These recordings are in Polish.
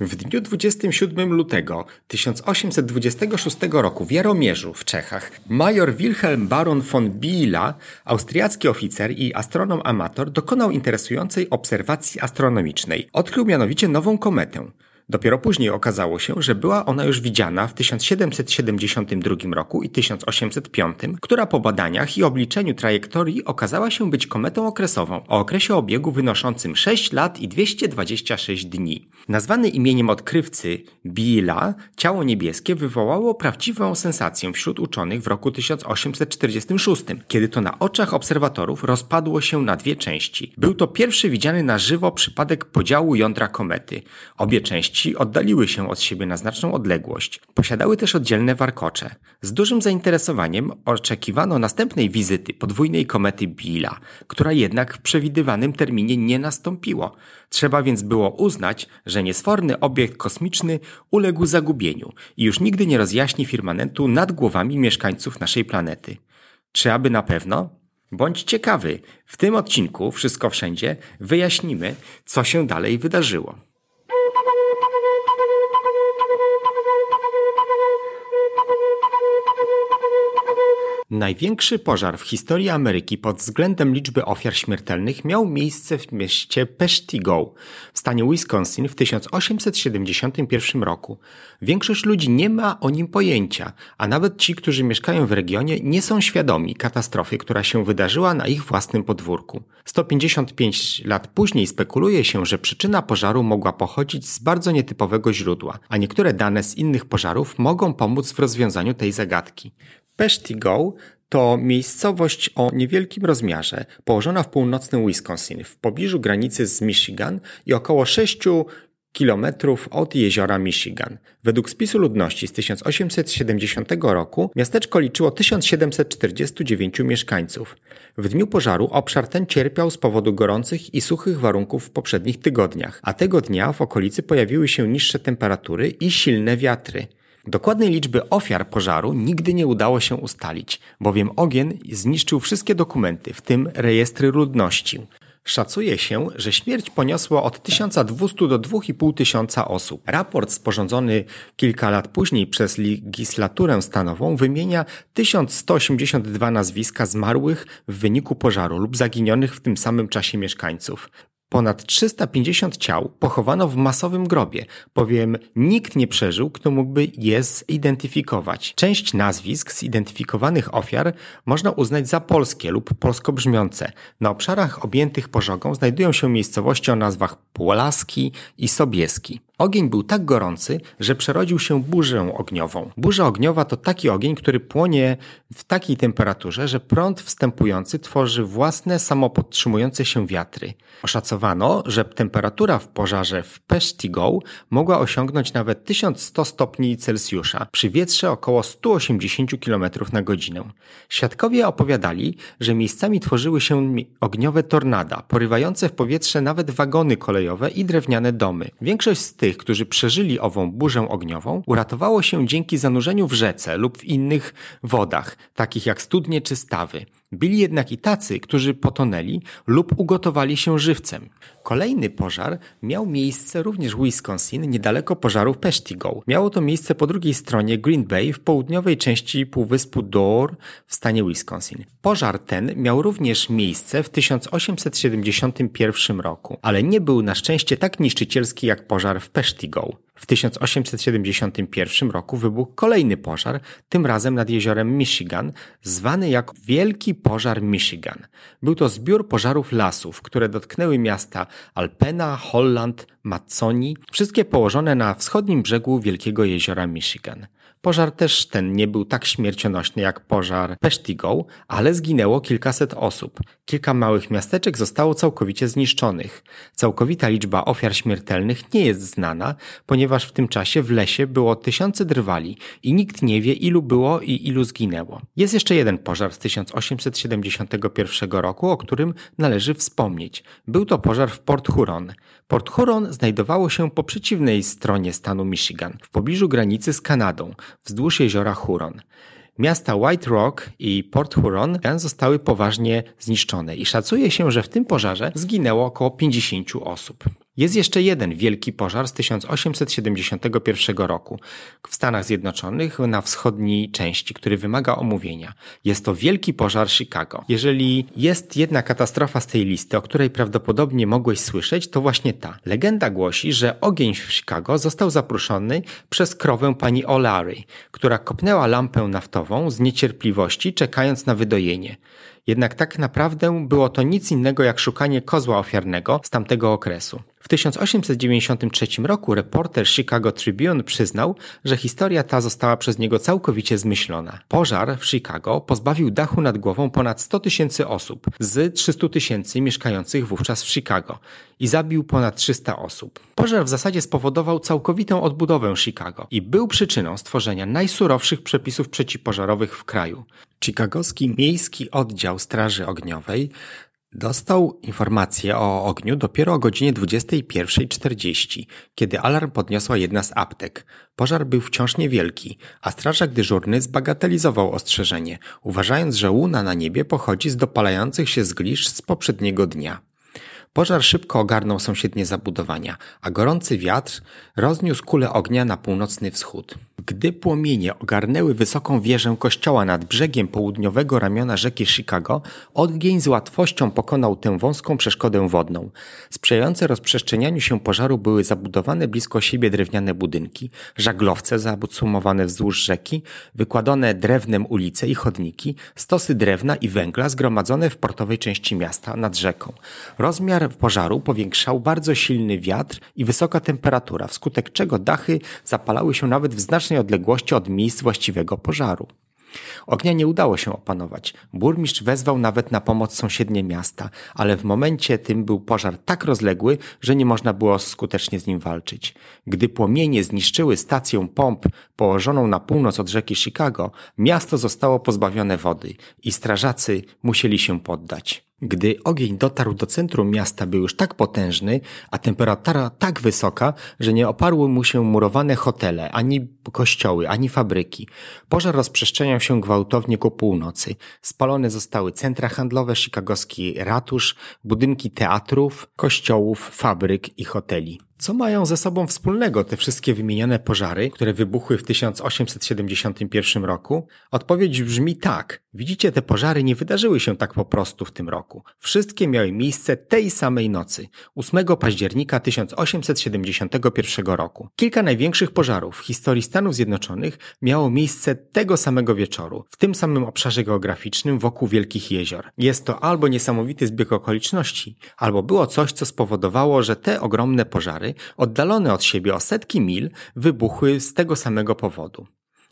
W dniu 27 lutego 1826 roku w Jaromierzu w Czechach major Wilhelm Baron von Biela, austriacki oficer i astronom amator, dokonał interesującej obserwacji astronomicznej. Odkrył mianowicie nową kometę. Dopiero później okazało się, że była ona już widziana w 1772 roku i 1805, która po badaniach i obliczeniu trajektorii okazała się być kometą okresową o okresie obiegu wynoszącym 6 lat i 226 dni. Nazwany imieniem odkrywcy Biela, ciało niebieskie wywołało prawdziwą sensację wśród uczonych w roku 1846, kiedy to na oczach obserwatorów rozpadło się na dwie części. Był to pierwszy widziany na żywo przypadek podziału jądra komety. Obie części Ci oddaliły się od siebie na znaczną odległość. Posiadały też oddzielne warkocze. Z dużym zainteresowaniem oczekiwano następnej wizyty podwójnej komety Billa, która jednak w przewidywanym terminie nie nastąpiło. Trzeba więc było uznać, że niesforny obiekt kosmiczny uległ zagubieniu i już nigdy nie rozjaśni firmamentu nad głowami mieszkańców naszej planety. Czy aby na pewno? Bądź ciekawy. W tym odcinku Wszystko Wszędzie wyjaśnimy, co się dalej wydarzyło. Największy pożar w historii Ameryki pod względem liczby ofiar śmiertelnych miał miejsce w mieście Peshtigo w stanie Wisconsin w 1871 roku. Większość ludzi nie ma o nim pojęcia, a nawet ci, którzy mieszkają w regionie, nie są świadomi katastrofy, która się wydarzyła na ich własnym podwórku. 155 lat później spekuluje się, że przyczyna pożaru mogła pochodzić z bardzo nietypowego źródła, a niektóre dane z innych pożarów mogą pomóc w rozwiązaniu tej zagadki. Peshtigo to miejscowość o niewielkim rozmiarze, położona w północnym Wisconsin, w pobliżu granicy z Michigan i około 6 kilometrów od jeziora Michigan. Według spisu ludności z 1870 roku miasteczko liczyło 1749 mieszkańców. W dniu pożaru obszar ten cierpiał z powodu gorących i suchych warunków w poprzednich tygodniach, a tego dnia w okolicy pojawiły się niższe temperatury i silne wiatry. Dokładnej liczby ofiar pożaru nigdy nie udało się ustalić, bowiem ogień zniszczył wszystkie dokumenty, w tym rejestry ludności. Szacuje się, że śmierć poniosło od 1200 do 2500 osób. Raport sporządzony kilka lat później przez legislaturę stanową wymienia 1182 nazwiska zmarłych w wyniku pożaru lub zaginionych w tym samym czasie mieszkańców. Ponad 350 ciał pochowano w masowym grobie, bowiem nikt nie przeżył, kto mógłby je zidentyfikować. Część nazwisk zidentyfikowanych ofiar można uznać za polskie lub polsko brzmiące. Na obszarach objętych pożogą znajdują się miejscowości o nazwach Polaski i Sobieski. Ogień był tak gorący, że przerodził się burzę ogniową. Burza ogniowa to taki ogień, który płonie w takiej temperaturze, że prąd wstępujący tworzy własne samopodtrzymujące się wiatry. Oszacowano, że temperatura w pożarze w Peshtigo mogła osiągnąć nawet 1100 stopni Celsjusza przy wietrze około 180 km na godzinę. Świadkowie opowiadali, że miejscami tworzyły się ogniowe tornada, porywające w powietrze nawet wagony kolejowe i drewniane domy. Większość z tych tych, którzy przeżyli ową burzę ogniową, uratowało się dzięki zanurzeniu w rzece lub w innych wodach, takich jak studnie czy stawy. Byli jednak i tacy, którzy potonęli lub ugotowali się żywcem. Kolejny pożar miał miejsce również w Wisconsin, niedaleko pożaru Peshtigo. Miało to miejsce po drugiej stronie Green Bay w południowej części półwyspu Door w stanie Wisconsin. Pożar ten miał również miejsce w 1871 roku, ale nie był na szczęście tak niszczycielski jak pożar w Peshtigo. W 1871 roku wybuchł kolejny pożar, tym razem nad jeziorem Michigan, zwany jak Wielki Pożar Michigan. Był to zbiór pożarów lasów, które dotknęły miasta Alpena, Holland, Mazzoni, wszystkie położone na wschodnim brzegu Wielkiego Jeziora Michigan. Pożar też ten nie był tak śmiercionośny jak pożar Peshtigo, ale zginęło kilkaset osób. Kilka małych miasteczek zostało całkowicie zniszczonych. Całkowita liczba ofiar śmiertelnych nie jest znana, ponieważ w tym czasie w lesie było tysiące drwali i nikt nie wie ilu było i ilu zginęło. Jest jeszcze jeden pożar z 1871 roku, o którym należy wspomnieć. Był to pożar w Port Huron. Port Huron znajdowało się po przeciwnej stronie stanu Michigan, w pobliżu granicy z Kanadą, wzdłuż jeziora Huron. Miasta White Rock i Port Huron zostały poważnie zniszczone i szacuje się, że w tym pożarze zginęło około 50 osób. Jest jeszcze jeden wielki pożar z 1871 roku w Stanach Zjednoczonych na wschodniej części, który wymaga omówienia. Jest to wielki pożar Chicago. Jeżeli jest jedna katastrofa z tej listy, o której prawdopodobnie mogłeś słyszeć, to właśnie ta. Legenda głosi, że ogień w Chicago został zapruszony przez krowę pani O'Larry, która kopnęła lampę naftową z niecierpliwości, czekając na wydojenie. Jednak tak naprawdę było to nic innego jak szukanie kozła ofiarnego z tamtego okresu. W 1893 roku reporter Chicago Tribune przyznał, że historia ta została przez niego całkowicie zmyślona. Pożar w Chicago pozbawił dachu nad głową ponad 100 tysięcy osób z 300 tysięcy mieszkających wówczas w Chicago i zabił ponad 300 osób. Pożar w zasadzie spowodował całkowitą odbudowę Chicago i był przyczyną stworzenia najsurowszych przepisów przeciwpożarowych w kraju. Chicagowski Miejski Oddział Straży Ogniowej Dostał informację o ogniu dopiero o godzinie 21.40, kiedy alarm podniosła jedna z aptek. Pożar był wciąż niewielki, a strażak dyżurny zbagatelizował ostrzeżenie, uważając, że łuna na niebie pochodzi z dopalających się zgliszcz z poprzedniego dnia. Pożar szybko ogarnął sąsiednie zabudowania, a gorący wiatr rozniósł kulę ognia na północny wschód. Gdy płomienie ogarnęły wysoką wieżę kościoła nad brzegiem południowego ramiona rzeki Chicago, ogień z łatwością pokonał tę wąską przeszkodę wodną. Sprzyjające rozprzestrzenianiu się pożaru były zabudowane blisko siebie drewniane budynki, żaglowce zabudowane wzdłuż rzeki, wykładane drewnem ulice i chodniki, stosy drewna i węgla zgromadzone w portowej części miasta nad rzeką. Rozmiar pożaru powiększał bardzo silny wiatr i wysoka temperatura, wskutek czego dachy zapalały się nawet w znacznej odległości od miejsc właściwego pożaru. Ognia nie udało się opanować. Burmistrz wezwał nawet na pomoc sąsiednie miasta, ale w momencie tym był pożar tak rozległy, że nie można było skutecznie z nim walczyć. Gdy płomienie zniszczyły stację pomp położoną na północ od rzeki Chicago, miasto zostało pozbawione wody i strażacy musieli się poddać. Gdy ogień dotarł do centrum miasta, był już tak potężny, a temperatura tak wysoka, że nie oparły mu się murowane hotele, ani kościoły, ani fabryki. Pożar rozprzestrzeniał się gwałtownie ku północy. Spalone zostały centra handlowe, chicagowski ratusz, budynki teatrów, kościołów, fabryk i hoteli. Co mają ze sobą wspólnego te wszystkie wymienione pożary, które wybuchły w 1871 roku? Odpowiedź brzmi tak. Widzicie, te pożary nie wydarzyły się tak po prostu w tym roku. Wszystkie miały miejsce tej samej nocy, 8 października 1871 roku. Kilka największych pożarów w historii Stanów Zjednoczonych miało miejsce tego samego wieczoru, w tym samym obszarze geograficznym wokół Wielkich Jezior. Jest to albo niesamowity zbieg okoliczności, albo było coś, co spowodowało, że te ogromne pożary oddalone od siebie o setki mil, wybuchły z tego samego powodu.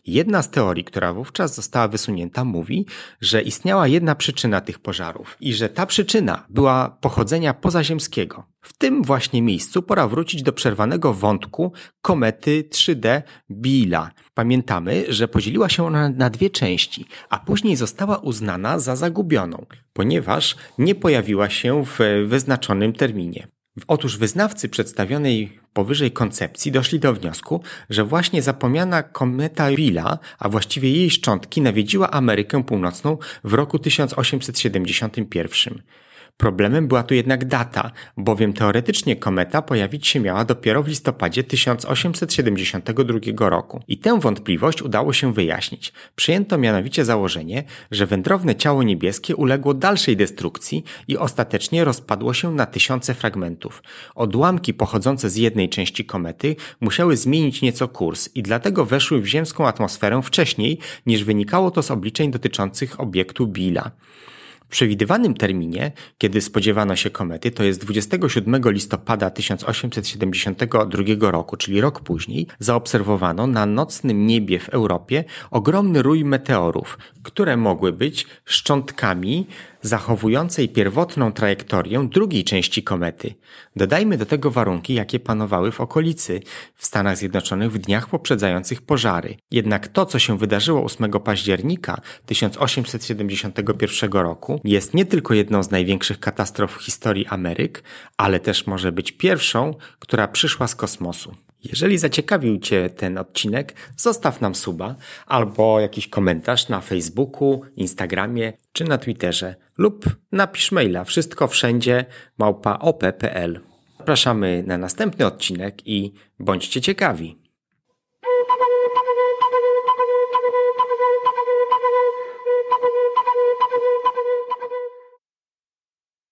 Jedna z teorii, która wówczas została wysunięta, mówi, że istniała jedna przyczyna tych pożarów i że ta przyczyna była pochodzenia pozaziemskiego. W tym właśnie miejscu pora wrócić do przerwanego wątku komety 3D Biela. Pamiętamy, że podzieliła się ona na dwie części, a później została uznana za zagubioną, ponieważ nie pojawiła się w wyznaczonym terminie. Otóż wyznawcy przedstawionej powyżej koncepcji doszli do wniosku, że właśnie zapomniana kometa Willa, a właściwie jej szczątki, nawiedziła Amerykę Północną w roku 1871. Problemem była tu jednak data, bowiem teoretycznie kometa pojawić się miała dopiero w listopadzie 1872 roku. I tę wątpliwość udało się wyjaśnić. Przyjęto mianowicie założenie, że wędrowne ciało niebieskie uległo dalszej destrukcji i ostatecznie rozpadło się na tysiące fragmentów. Odłamki pochodzące z jednej części komety musiały zmienić nieco kurs i dlatego weszły w ziemską atmosferę wcześniej niż wynikało to z obliczeń dotyczących obiektu Billa. W przewidywanym terminie, kiedy spodziewano się komety, to jest 27 listopada 1872 roku, czyli rok później, zaobserwowano na nocnym niebie w Europie ogromny rój meteorów, które mogły być szczątkami zachowującej pierwotną trajektorię drugiej części komety. Dodajmy do tego warunki, jakie panowały w okolicy w Stanach Zjednoczonych w dniach poprzedzających pożary. Jednak to, co się wydarzyło 8 października 1871 roku, jest nie tylko jedną z największych katastrof w historii Ameryk, ale też może być pierwszą, która przyszła z kosmosu. Jeżeli zaciekawił Cię ten odcinek, zostaw nam suba albo jakiś komentarz na Facebooku, Instagramie czy na Twitterze lub napisz maila wszystko wszędzie małpa op.pl. Zapraszamy na następny odcinek i bądźcie ciekawi.